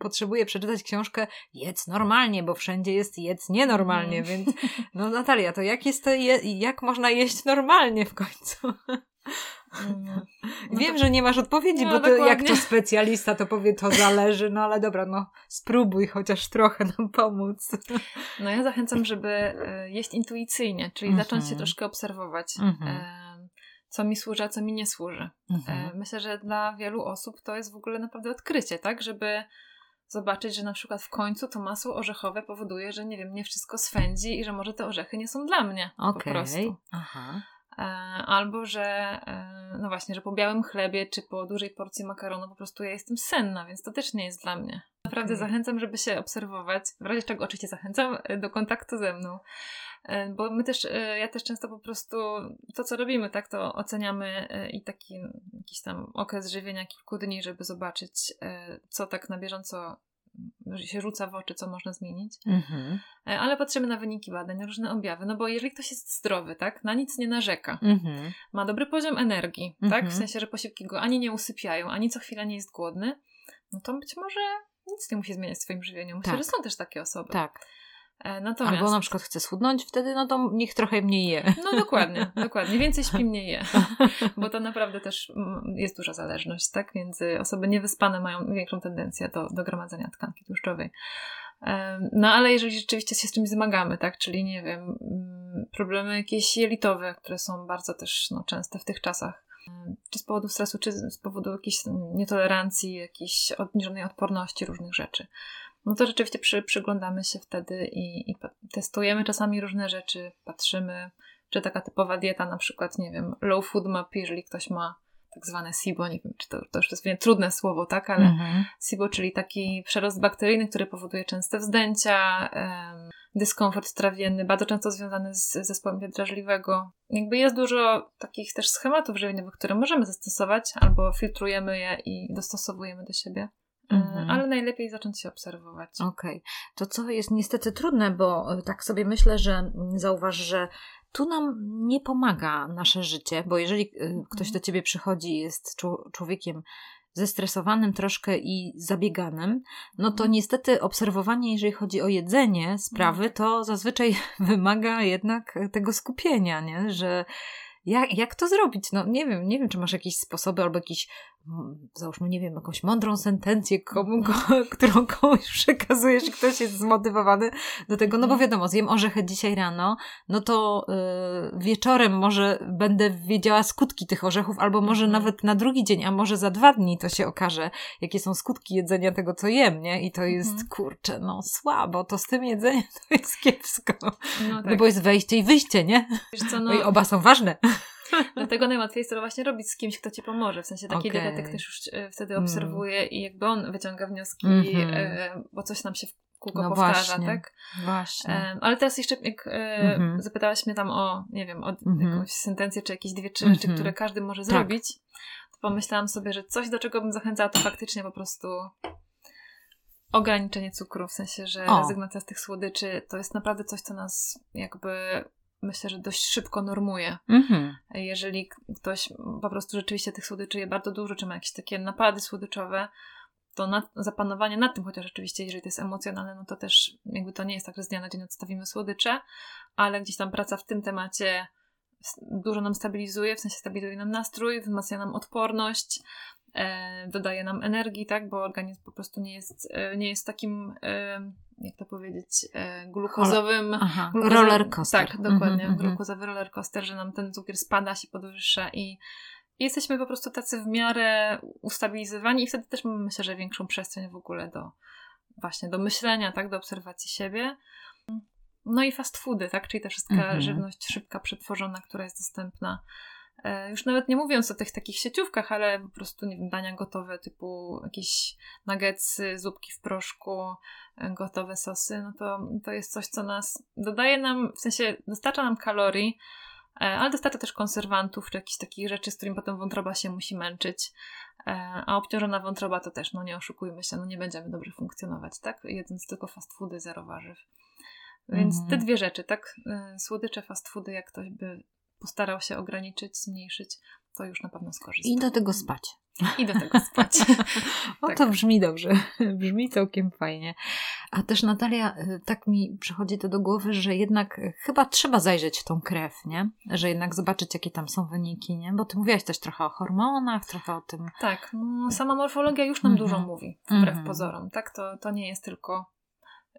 potrzebuję przeczytać książkę Jedz normalnie, bo wszędzie jest jedz nienormalnie, hmm. więc [LAUGHS] no Natalia, to jak jest jak można jeść normalnie w końcu?
Mm. [LAUGHS]
No Wiem, to... że nie masz odpowiedzi, no, bo to, jak to specjalista to powie, to zależy, no ale dobra, no spróbuj chociaż trochę nam pomóc. [LAUGHS]
No ja zachęcam, żeby e, jeść intuicyjnie, czyli mm -hmm. zacząć się troszkę obserwować. Mm -hmm. co mi służy, a co mi nie służy. Mm -hmm. Myślę, że dla wielu osób to jest w ogóle naprawdę odkrycie, tak? Żeby zobaczyć, że na przykład w końcu to masło orzechowe powoduje, że nie wiem, nie wszystko swędzi i że może te orzechy nie są dla mnie. Okay. Po prostu. Aha. E, albo że e, no właśnie, że po białym chlebie czy po dużej porcji makaronu po prostu ja jestem senna, więc to też nie jest dla mnie. Naprawdę okay. zachęcam, żeby się obserwować, w razie czego oczywiście zachęcam e, do kontaktu ze mną, bo my też, ja też często po prostu to, co robimy, tak, to oceniamy i taki jakiś tam okres żywienia kilku dni, żeby zobaczyć, co tak na bieżąco się rzuca w oczy, co można zmienić. Mhm. E, ale patrzymy na wyniki badań, różne objawy. No bo jeżeli ktoś jest zdrowy, tak, na nic nie narzeka, mhm. ma dobry poziom energii, tak, w mhm. sensie, że posiłki go ani nie usypiają, ani co chwila nie jest głodny, no to być może nic nie musi zmieniać w swoim żywieniu. Myślę, tak. że są też takie osoby.
Tak. E, natomiast... Albo na przykład chce schudnąć, wtedy no to niech trochę mniej je.
No dokładnie, [LAUGHS] dokładnie. Więcej śpi, mniej je. Bo to naprawdę też mm, jest duża zależność, tak? Więc osoby niewyspane mają większą tendencję do, do gromadzenia tkanki tłuszczowej. No ale jeżeli rzeczywiście się z czymś zmagamy, tak? Czyli nie wiem, mm, problemy jakieś jelitowe, które są bardzo też no, częste w tych czasach, czy z powodu stresu, czy z powodu jakiejś nietolerancji, jakiejś obniżonej odporności różnych rzeczy no to rzeczywiście przy, przyglądamy się wtedy i, i testujemy czasami różne rzeczy, patrzymy, czy taka typowa dieta, na przykład, nie wiem, low food map, jeżeli ktoś ma tak zwane SIBO, nie wiem, czy to, to już jest trudne słowo, tak, ale mhm. SIBO, czyli taki przerost bakteryjny, który powoduje częste wzdęcia, um, dyskomfort trawienny, bardzo często związany z zespołem drażliwego. Jakby jest dużo takich też schematów żywieniowych, które możemy zastosować, albo filtrujemy je i dostosowujemy do siebie. Mhm. Ale najlepiej zacząć się obserwować.
Okej. Okay. To co jest niestety trudne, bo e, tak sobie myślę, że zauważ, że tu nam nie pomaga nasze życie, bo jeżeli e, mhm. ktoś do ciebie przychodzi i jest człowiekiem zestresowanym troszkę i zabieganym, no to mhm. niestety obserwowanie, jeżeli chodzi o jedzenie sprawy, to zazwyczaj [LAUGHS] wymaga jednak tego skupienia, nie? Że jak, jak to zrobić? No nie wiem, nie wiem, czy masz jakieś sposoby albo jakiś załóżmy, nie wiem, jakąś mądrą sentencję, komu, ko, [LAUGHS] którą komuś przekazujesz ktoś jest zmotywowany do tego, no bo mhm. wiadomo, zjem orzechy dzisiaj rano, no to y, wieczorem może będę wiedziała skutki tych orzechów, albo może mhm. nawet na drugi dzień, a może za dwa dni to się okaże, jakie są skutki jedzenia tego, co jem, nie? I to jest, mhm. kurczę, no słabo, to z tym jedzeniem [LAUGHS] to jest kiepsko. No, tak. no bo jest wejście i wyjście, nie? Co, no... no i oba są ważne.
Dlatego najłatwiej jest to właśnie robić z kimś, kto ci pomoże. W sensie taki okay. dietetyk też już e, wtedy mm. obserwuje i jakby on wyciąga wnioski, mm -hmm. bo coś nam się w kółko no powtarza,
właśnie,
tak?
Właśnie.
ale teraz jeszcze, jak mm -hmm. zapytałaś mnie tam o, nie wiem, o -hmm. jakąś sentencję, czy jakieś dwie, trzy rzeczy, mhm. które każdy może tak. zrobić, to pomyślałam sobie, że coś, do czego bym zachęcała, to faktycznie po prostu ograniczenie cukru, w sensie, że o. rezygnacja z tych słodyczy to jest naprawdę coś, co nas jakby myślę, że dość szybko normuje. Mm-hmm. Jeżeli ktoś po prostu rzeczywiście tych słodyczy je bardzo dużo, czy ma jakieś takie napady słodyczowe, to nad, zapanowanie nad tym, chociaż rzeczywiście, jeżeli to jest emocjonalne, no to też jakby to nie jest tak, że z dnia na dzień odstawimy słodycze, ale gdzieś tam praca w tym temacie dużo nam stabilizuje, w sensie stabilizuje nam nastrój, wzmacnia nam odporność, e, dodaje nam energii, tak, bo organizm po prostu nie jest, e, nie jest takim, e, jak to powiedzieć, e, glukozowym...
Aha, roller coaster.
Tak, dokładnie, mm -hmm, glukozowy roller coaster, że nam ten cukier spada, się podwyższa i jesteśmy po prostu tacy w miarę ustabilizowani i wtedy też mamy, myślę, że większą przestrzeń w ogóle do właśnie do myślenia, tak, do obserwacji siebie. No i fast foody, tak, czyli ta wszystka mhm. żywność szybka, przetworzona, która jest dostępna. E, już nawet nie mówiąc o tych takich sieciówkach, ale po prostu, nie wiem, dania gotowe typu jakieś nuggetsy, zupki w proszku, e, gotowe sosy, no to, to jest coś, co nas dodaje nam, w sensie dostarcza nam kalorii, e, ale dostarcza też konserwantów, czy jakichś takich rzeczy, z którymi potem wątroba się musi męczyć. A obciążona wątroba to też, no nie oszukujmy się, no nie będziemy dobrze funkcjonować, tak? Jedząc tylko fast foody, zero warzyw. Więc mm. te dwie rzeczy, tak? Słodycze, fast foody, jak ktoś by postarał się ograniczyć, zmniejszyć, to już na pewno skorzysta.
I do tego spać.
I do tego spać. [LAUGHS] [LAUGHS]
o, tak. to brzmi dobrze. [LAUGHS] brzmi całkiem fajnie. A też Natalia, y, tak mi przychodzi to do głowy, że jednak chyba trzeba zajrzeć w tą krew, nie? Że jednak zobaczyć, jakie tam są wyniki, nie? Bo ty mówiłaś też trochę o hormonach, trochę o tym.
Tak, no, sama morfologia już nam dużo mhm. mówi, wbrew mm pozorom. Tak, to, to nie jest tylko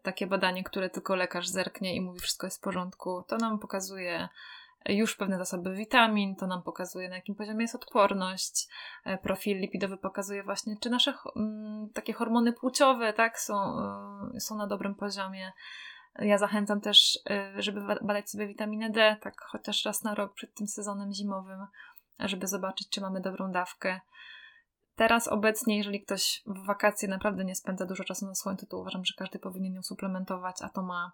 takie badanie, które tylko lekarz zerknie i mówi, wszystko jest w porządku. To nam pokazuje już pewne zasoby witamin, to nam pokazuje na jakim poziomie jest odporność. E, profil lipidowy pokazuje właśnie, czy nasze mm, takie hormony płciowe tak, są, y, są na dobrym poziomie. Ja zachęcam też, y, żeby badać sobie witaminę D, tak chociaż raz na rok przed tym sezonem zimowym, żeby zobaczyć, czy mamy dobrą dawkę. Teraz obecnie, jeżeli ktoś w wakacje naprawdę nie spędza dużo czasu na słońcu, to uważam, że każdy powinien ją suplementować, a to ma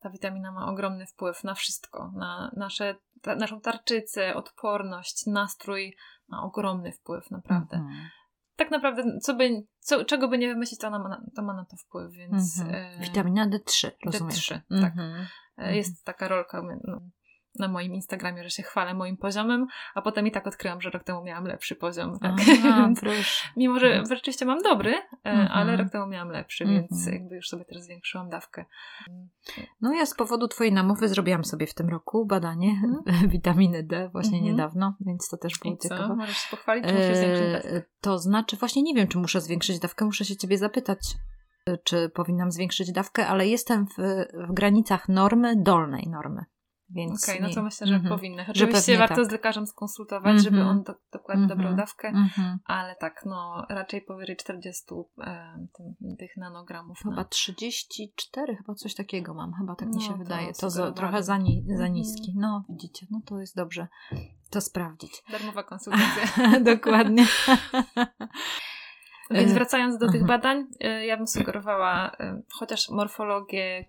ta witamina ma ogromny wpływ na wszystko, na nasze, ta, naszą tarczycę, odporność, nastrój, ma ogromny wpływ, naprawdę. Mhm. Tak naprawdę, co by, co, czego by nie wymyślić, to, ma, to ma na to wpływ, więc...
Mhm. E, Witamina D3, rozumiem.
D3, tak. Mhm. E, jest taka rolka, no, na moim Instagramie, że się chwalę moim poziomem, a potem i tak odkryłam, że rok temu miałam lepszy poziom. Tak? [LAUGHS] Aha, Mimo, że mhm. rzeczywiście mam dobry, mm -hmm. ale rok temu miałam lepszy, -hmm. więc jakby już sobie teraz zwiększyłam dawkę.
No ja z powodu Twojej namowy zrobiłam sobie w tym roku badanie mm. [LAUGHS] witaminy D właśnie -hmm. niedawno, więc to też było I ciekawe.
Co? Możesz się pochwalić, czy musisz zwiększyć dawkę? E,
to znaczy, właśnie nie wiem, czy muszę zwiększyć dawkę, muszę się Ciebie zapytać czy powinnam zwiększyć dawkę, ale jestem w, w granicach normy, dolnej normy. Więc
Okej, okay, no to myślę, że mm -hmm. powinny. Oczywiście warto tak. z lekarzem skonsultować, mm -hmm. żeby on do, dokładnie mm -hmm. dobrą dawkę, mhm. ale tak, no raczej powyżej 40 e, tym, tych nanogramów.
Chyba na... 34, chyba coś takiego mam, chyba tak mi się no, wydaje. To, to za, trochę za, ni za mhm. niski. No widzicie, no to jest dobrze to sprawdzić.
Darmowa konsultacja. [LAUGHS]
dokładnie. [LAUGHS]
Więc e, wracając do tych mhm. badań, e, ja bym sugerowała e, chociaż morfologię,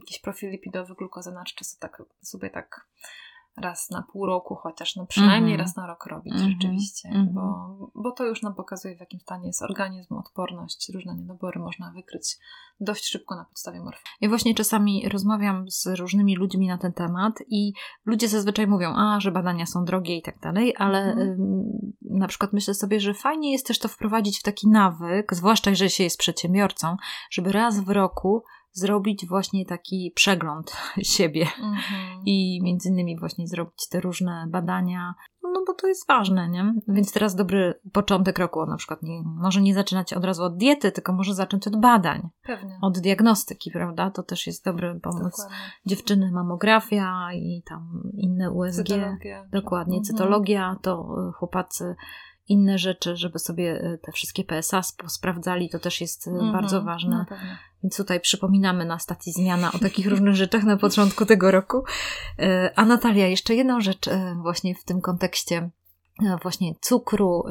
jakiś profil lipidowy, glukozę na czasu tak sobie tak raz na pół roku chociaż, no przynajmniej -hmm. raz na rok robić -hmm. rzeczywiście, -hmm. bo, bo to już nam pokazuje w jakim stanie jest organizm, odporność, różne niedobory można wykryć dość szybko na podstawie morfy.
Ja właśnie czasami rozmawiam z różnymi ludźmi na ten temat i ludzie zazwyczaj mówią, a, że badania są drogie i tak dalej, ale mhm. na przykład myślę sobie, że fajnie jest też to wprowadzić w taki nawyk, zwłaszcza jeżeli się jest przedsiębiorcą, żeby raz w roku zrobić właśnie taki przegląd [LAUGHS] siebie mhm. i między innymi właśnie zrobić te różne badania, no bo to jest ważne, nie? Więc teraz dobry początek roku, na przykład nie, może nie zaczynać od razu od diety, tylko może zacząć od badań.
Pewnie.
Od diagnostyki, prawda? To też jest dobry pomysł. Dokładnie. Dziewczyny mamografia i tam inne USG. Cytologia. Dokładnie, mhm. cytologia, to y, chłopacy inne rzeczy, żeby sobie e, te wszystkie PSA sprawdzali, to też jest mm -hmm, bardzo ważne. Więc tutaj przypominamy na stacji zmiana o takich różnych rzeczach na początku tego roku. E, a Natalia, jeszcze jedną rzecz e, właśnie w tym kontekście właśnie cukru,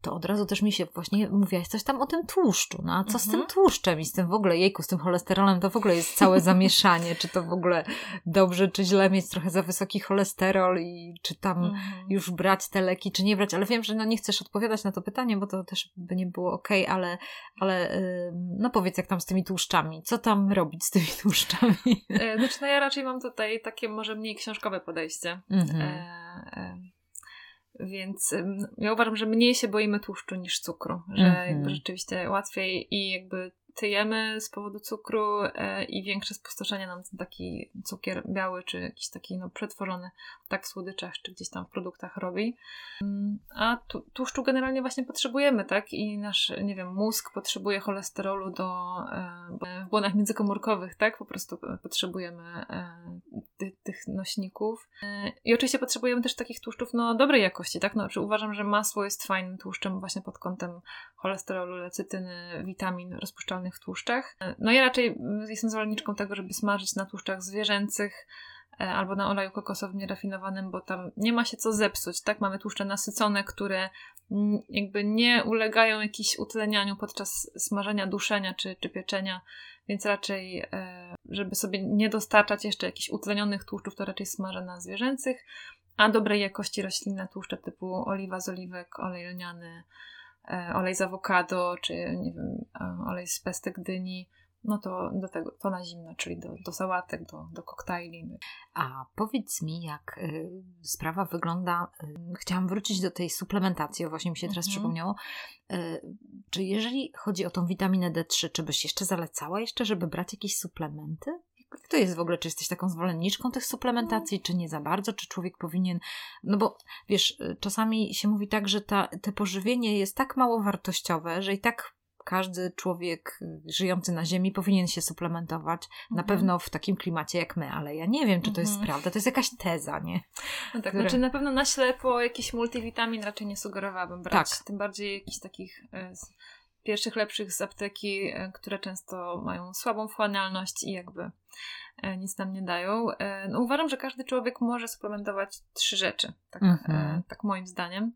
to od razu też mi się właśnie mówiłaś coś tam o tym tłuszczu. No a co mhm. z tym mhm. tłuszczem i z tym w ogóle, jejku, z tym cholesterolem, to w ogóle jest całe zamieszanie, czy to w ogóle dobrze, czy źle mieć trochę za wysoki cholesterol i czy tam mhm. już brać te leki, czy nie brać, ale wiem, że no nie chcesz odpowiadać na to pytanie, bo to też by nie było ok, ale, ale no powiedz jak tam z tymi tłuszczami, co tam robić z tymi tłuszczami?
E, znaczy no ja raczej mam tutaj takie może mniej książkowe podejście. Mhm. E, e więc ja uważam, że mniej się boimy tłuszczu niż cukru, że mm -hmm. jakby rzeczywiście łatwiej i jakby tyjemy z powodu cukru e, i większe spustoszenie nam taki cukier biały, czy jakiś taki no, przetworzony tak w słodyczach, czy gdzieś tam w produktach robi. Mm, a tłuszczu generalnie właśnie potrzebujemy, tak? I nasz, nie wiem, mózg potrzebuje cholesterolu do, e, w błonach międzykomórkowych, tak? Po prostu potrzebujemy e, ty, tych nośników. I oczywiście potrzebujemy też takich tłuszczów, no, dobrej jakości, tak? No, uważam, że masło jest fajnym tłuszczem właśnie pod kątem cholesterolu, lecytyny, witamin rozpuszczalnych tłuszczach. No ja raczej jestem zwolenniczką tego, żeby smażyć na tłuszczach zwierzęcych, e, albo na oleju kokosowym nierafinowanym, bo tam nie ma się co zepsuć, tak? Mamy tłuszcze nasycone, które jakby nie ulegają jakiś utlenianiu podczas smażenia, duszenia czy, czy pieczenia, więc raczej, e, żeby sobie nie dostarczać jeszcze jakichś utlenionych tłuszczów, to raczej smażę na zwierzęcych, a dobrej jakości roślinne tłuszcze typu oliwa z oliwek, olej lniany, e, olej z awokado, czy nie wiem, e, olej z pestek dyni, no to do tego, to na zimno, czyli do, do sałatek, do, do koktajli.
A powiedz mi, jak y, sprawa wygląda. Y, chciałam wrócić do tej suplementacji, o właśnie mi się teraz mhm. przypomniało. Y, czy jeżeli chodzi o tą witaminę D3, czy byś jeszcze zalecała jeszcze, żeby brać jakieś suplementy? Jak to jest w ogóle? Czy jesteś taką zwolenniczką tych suplementacji, czy nie za bardzo? Czy człowiek powinien. No bo wiesz, y, czasami się mówi tak, że ta, te pożywienie jest tak mało wartościowe, że i tak każdy człowiek y, żyjący na Ziemi powinien się suplementować, mhm. na pewno w takim klimacie jak my, ale ja nie wiem, czy to jest mhm. prawda. To jest jakaś teza, nie?
No tak, Które... znaczy na pewno na ślepo jakiś multivitamin raczej nie sugerowałabym brać. Tak. Tym bardziej jakichś takich y, pierwszych lepszych z apteki, y, które często mają słabą wchłanialność i jakby nic nam nie dają. No, uważam, że każdy człowiek może suplementować trzy rzeczy, tak, mhm. tak moim zdaniem.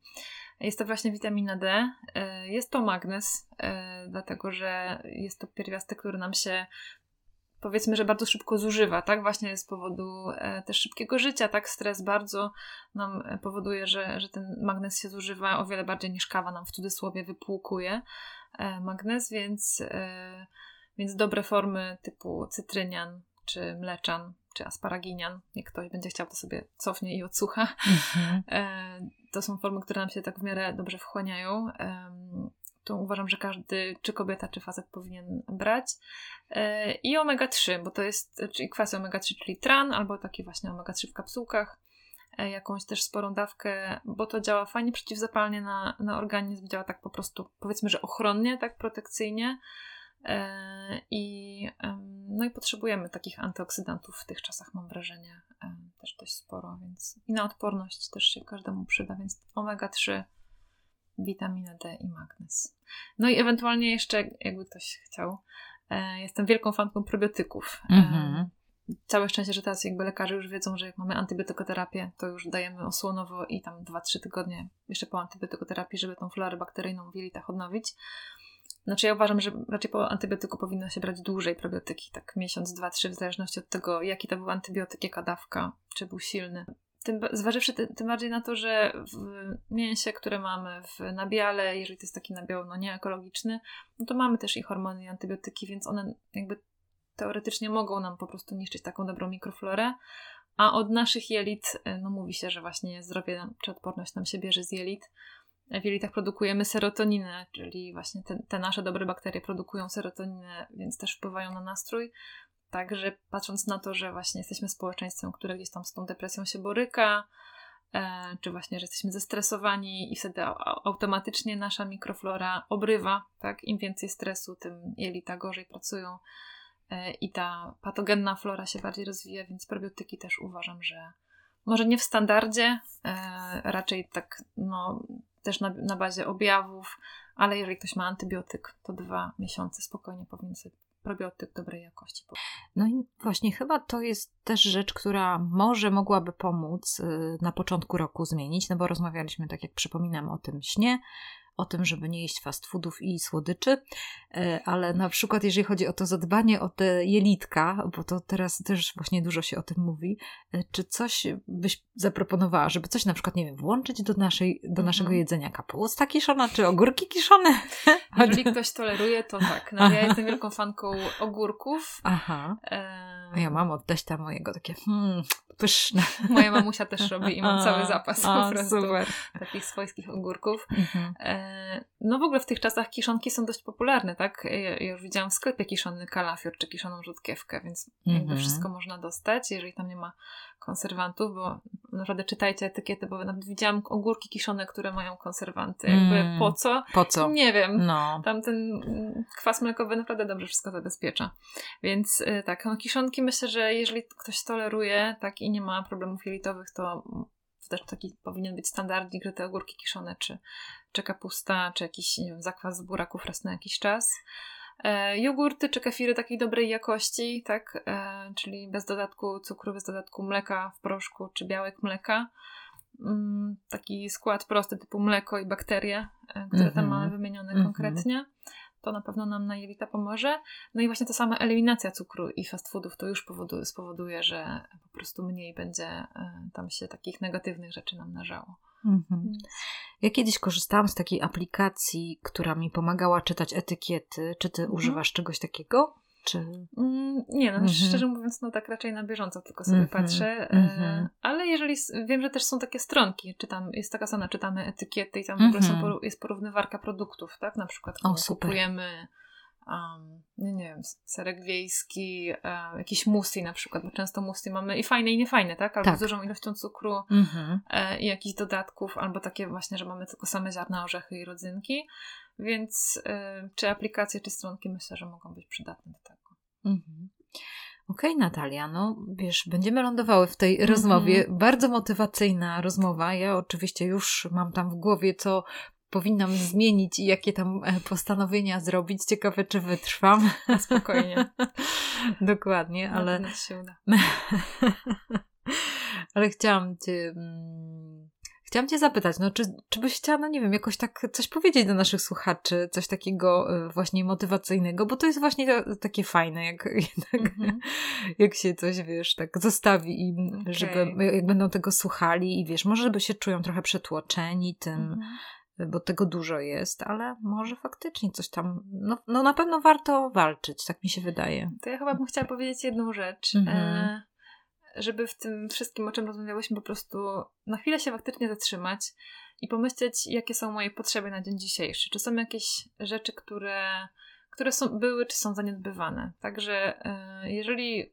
Jest to właśnie witamina D. E, jest to magnez, e, dlatego że jest to pierwiastek, który nam się powiedzmy, że bardzo szybko zużywa, tak? Właśnie z powodu e, też szybkiego życia, tak? Stres bardzo nam powoduje, że, że ten magnez się zużywa o wiele bardziej niż kawa nam w cudzysłowie wypłukuje magnez, więc, więc dobre formy typu cytrynian czy mleczan czy asparaginian, jak ktoś będzie chciał, to sobie cofnie i odsłucha. Mhm. E, to są formy, które nam się tak w miarę dobrze wchłaniają. To uważam, że każdy, czy kobieta, czy facet powinien brać. E, I omega-3, bo to jest, czyli kwasy omega-3, czyli tran, albo takie właśnie omega-3 w kapsułkach e, jakąś też sporą dawkę, bo to działa fajnie przeciwzapalnie na, na organizm, działa tak po prostu, powiedzmy, że ochronnie, tak protekcyjnie. E, I, no i potrzebujemy takich antyoksydantów w tych czasach, mam wrażenie, też dość sporo, więc i na odporność też się każdemu przyda, więc omega-3, witamina D i magnez. No i ewentualnie jeszcze, jakby ktoś chciał, e, jestem wielką fanką probiotyków. Mhm. Całe szczęście, że teraz jakby lekarze już wiedzą, że jak mamy antybiotykoterapię, to już dajemy osłonowo i tam 2-3 tygodnie jeszcze po antybiotykoterapii, żeby tą florę bakteryjną w jelitach odnowić. Znaczy ja uważam, że raczej po antybiotyku powinno się brać dłużej probiotyki, tak miesiąc, dwa, trzy, w zależności od tego, jaki to był antybiotyk, jaka dawka, czy był silny. Tym, zważywszy ty, tym bardziej na to, że w mięsie, które mamy w nabiale, jeżeli to jest taki nabiał no, nieekologiczny, no to mamy też i hormony, i antybiotyki, więc one jakby teoretycznie mogą nam po prostu niszczyć taką dobrą mikroflorę, a od naszych jelit, no mówi się, że właśnie zdrowie czy odporność nam się bierze z jelit, w jelitach produkujemy serotoninę, czyli właśnie te, te, nasze dobre bakterie produkują serotoninę, więc też wpływają na nastrój. Także patrząc na to, że właśnie jesteśmy społeczeństwem, które gdzieś tam z tą depresją się boryka, e, czy właśnie, że jesteśmy zestresowani i wtedy automatycznie nasza mikroflora obrywa, tak? Im więcej stresu, tym jelita gorzej pracują e, i ta patogenna flora się bardziej rozwija, więc probiotyki też uważam, że może nie w standardzie, e, raczej tak no, też na, na bazie objawów, ale jeżeli ktoś ma antybiotyk, to dwa miesiące spokojnie powinien sobie probiotyk dobrej jakości.
No i właśnie chyba to jest też rzecz, która może mogłaby pomóc y, na początku roku zmienić, no bo rozmawialiśmy, tak jak przypominam, o tym śnie, o tym, żeby nie jeść fast foodów i słodyczy, e, ale na przykład jeżeli chodzi o to zadbanie o te jelitka, bo to teraz też właśnie dużo się o tym mówi, e, czy coś byś zaproponowała, żeby coś na przykład, nie wiem, włączyć do, naszej, do mhm. naszego jedzenia? Kapusta kiszona, czy ogórki kiszone? [LAUGHS]
Jeżeli ktoś toleruje, to tak. No, ja jestem wielką fanką ogórków.
Aha. Ja mam od teścia mojego takie hmm, pyszne.
Moja mamusia też robi i mam [LAUGHS] cały zapas a, po prostu super. takich swojskich ogórków. Mhm. E, no w ogóle w tych czasach kiszonki są dość popularne, tak? Ja, ja już widziałam w sklepie kiszony kalafior czy kiszoną rzutkiewkę, więc -hmm. jakby mhm. wszystko można dostać, jeżeli tam nie ma konserwantów, bo naprawdę czytajcie etykiety, bo nawet widziałam ogórki kiszone, które mają konserwanty. Jakby mm, po co?
Po co?
Nie wiem. No. Tam ten kwas mlekowy naprawdę dobrze wszystko zabezpiecza. Więc y, tak, no kiszonki myślę, że jeżeli ktoś toleruje tak i nie ma problemów jelitowych, to to też taki powinien być standardnik, że te ogórki kiszone, czy, czy kapusta, czy jakiś nie wiem, zakwas z buraków raz na jakiś czas. E, jogurty czy kefiry takiej dobrej jakości, tak, e, czyli bez dodatku cukru, bez dodatku mleka w proszku czy białek mleka. Mm, taki skład prosty typu mleko i bakterie, e, które tam mhm. mamy wymienione mm -hmm. konkretnie. To na pewno nam na jelita pomoże. No i właśnie ta sama eliminacja cukru i fast foodów to już powoduje, spowoduje, że po prostu mniej będzie tam się takich negatywnych rzeczy nam nażało. Mhm.
Ja kiedyś korzystałam z takiej aplikacji, która mi pomagała czytać etykiety. Czy ty mhm. używasz czegoś takiego? Czy...
Mm, nie, no -hmm. szczerze mówiąc, no tak raczej na bieżąco tylko sobie -hmm. patrzę. Mm -hmm. ale jeżeli wiem, że też są takie stronki, czytam, jest taka strona, czytamy etykiety i tam w ogóle są, mhm. jest porównywarka produktów, tak? Na przykład o, kupujemy um, nie wiem, serek wiejski, um, jakiś musi na przykład, bo często musi mamy i fajne i niefajne, tak? Albo tak. z dużą ilością cukru mhm. e, i jakichś dodatków, albo takie właśnie, że mamy tylko same ziarna, orzechy i rodzynki. Więc y, czy aplikacje, czy stronki myślę, że mogą być przydatne do tego. Mhm.
Okej, okay, Natalia, no wiesz, będziemy lądowały w tej rozmowie. Mhm. Bardzo motywacyjna rozmowa. Ja oczywiście już mam tam w głowie, co powinnam zmienić i jakie tam e, postanowienia zrobić. Ciekawe, czy wytrwam. [LAUGHS]
Spokojnie. [LAUGHS]
Dokładnie, ale.
Się uda. [LAUGHS]
ale chciałam Cię mm, Chciałam Cię zapytać, no czy, czy byś chciała, no nie wiem, jakoś tak coś powiedzieć do naszych słuchaczy, coś takiego e, właśnie motywacyjnego, bo to jest właśnie takie fajne, jak jednak, mm -hmm. jak się coś, wiesz, tak zostawi im, okay. żeby, jak będą tego słuchali i wiesz, może by się czują trochę przetłoczeni tym, mm -hmm. Bo tego dużo jest, ale może faktycznie coś tam, no, no na pewno warto walczyć, tak mi się wydaje.
To ja chyba bym chciała powiedzieć jedną rzecz. E żeby w tym wszystkim, o czym rozmawiałyśmy, po prostu na chwilę się faktycznie zatrzymać i pomyśleć, jakie są moje potrzeby na dzień dzisiejszy. Czy są jakieś rzeczy, które, które są, były, czy są zaniedbywane. Także e, jeżeli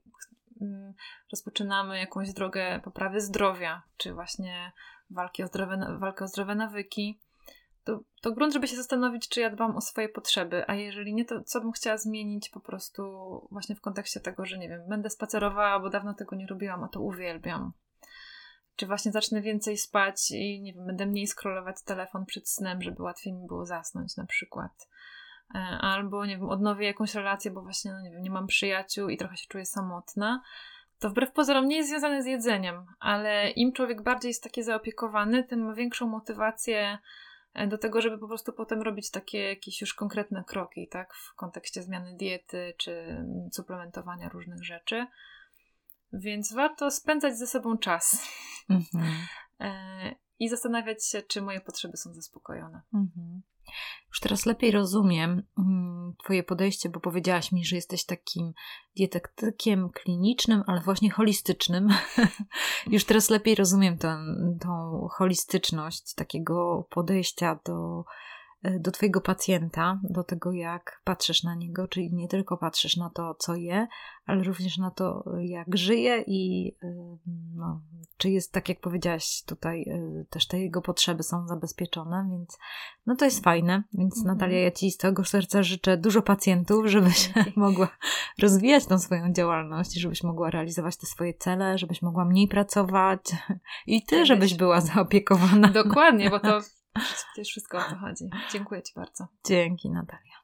mm, rozpoczynamy jakąś drogę poprawy zdrowia, czy właśnie walki o zdrowe, walkę o zdrowe nawyki, to, to grunt, żeby się zastanowić, czy ja dbam o swoje potrzeby, a jeżeli nie, to co bym chciała zmienić po prostu właśnie w kontekście tego, że nie wiem, będę spacerowała, bo dawno tego nie robiłam, a to uwielbiam. Czy właśnie zacznę więcej spać i nie wiem, będę mniej scrollować telefon przed snem, żeby łatwiej mi było zasnąć na przykład. E, albo nie wiem, odnowię jakąś relację, bo właśnie, no nie wiem, nie mam przyjaciół i trochę się czuję samotna to wbrew pozorom nie jest związane z jedzeniem, ale im człowiek bardziej jest taki zaopiekowany, tym ma większą motywację do tego, żeby po prostu potem robić takie jakieś już konkretne kroki, tak, w kontekście zmiany diety czy suplementowania różnych rzeczy. Więc warto spędzać ze sobą czas mhm. E, i zastanawiać się, czy moje potrzeby są zaspokojone. Mhm.
Już teraz lepiej rozumiem mm, Twoje podejście, bo powiedziałaś mi, że jesteś takim dietetykiem klinicznym, ale właśnie holistycznym. [LAUGHS] Już teraz lepiej rozumiem tę, holistyczność takiego podejścia do do Twojego pacjenta, do tego, jak patrzysz na niego, czyli nie tylko patrzysz na to, co je, ale również na to, jak żyje i e, no, czy jest, tak jak powiedziałaś, tutaj e, też te jego potrzeby są zabezpieczone, więc no to jest fajne. Więc mhm. Natalia, ja Ci z tego serca życzę dużo pacjentów, żebyś [LAUGHS] mogła rozwijać tą swoją działalność, żebyś mogła realizować te swoje cele, żebyś mogła mniej pracować [LAUGHS] i Ty, żebyś była zaopiekowana.
Dokładnie, bo to [LAUGHS] Przecież wszystko o to chodzi. Dziękuję Ci bardzo.
Dzięki, Natalia.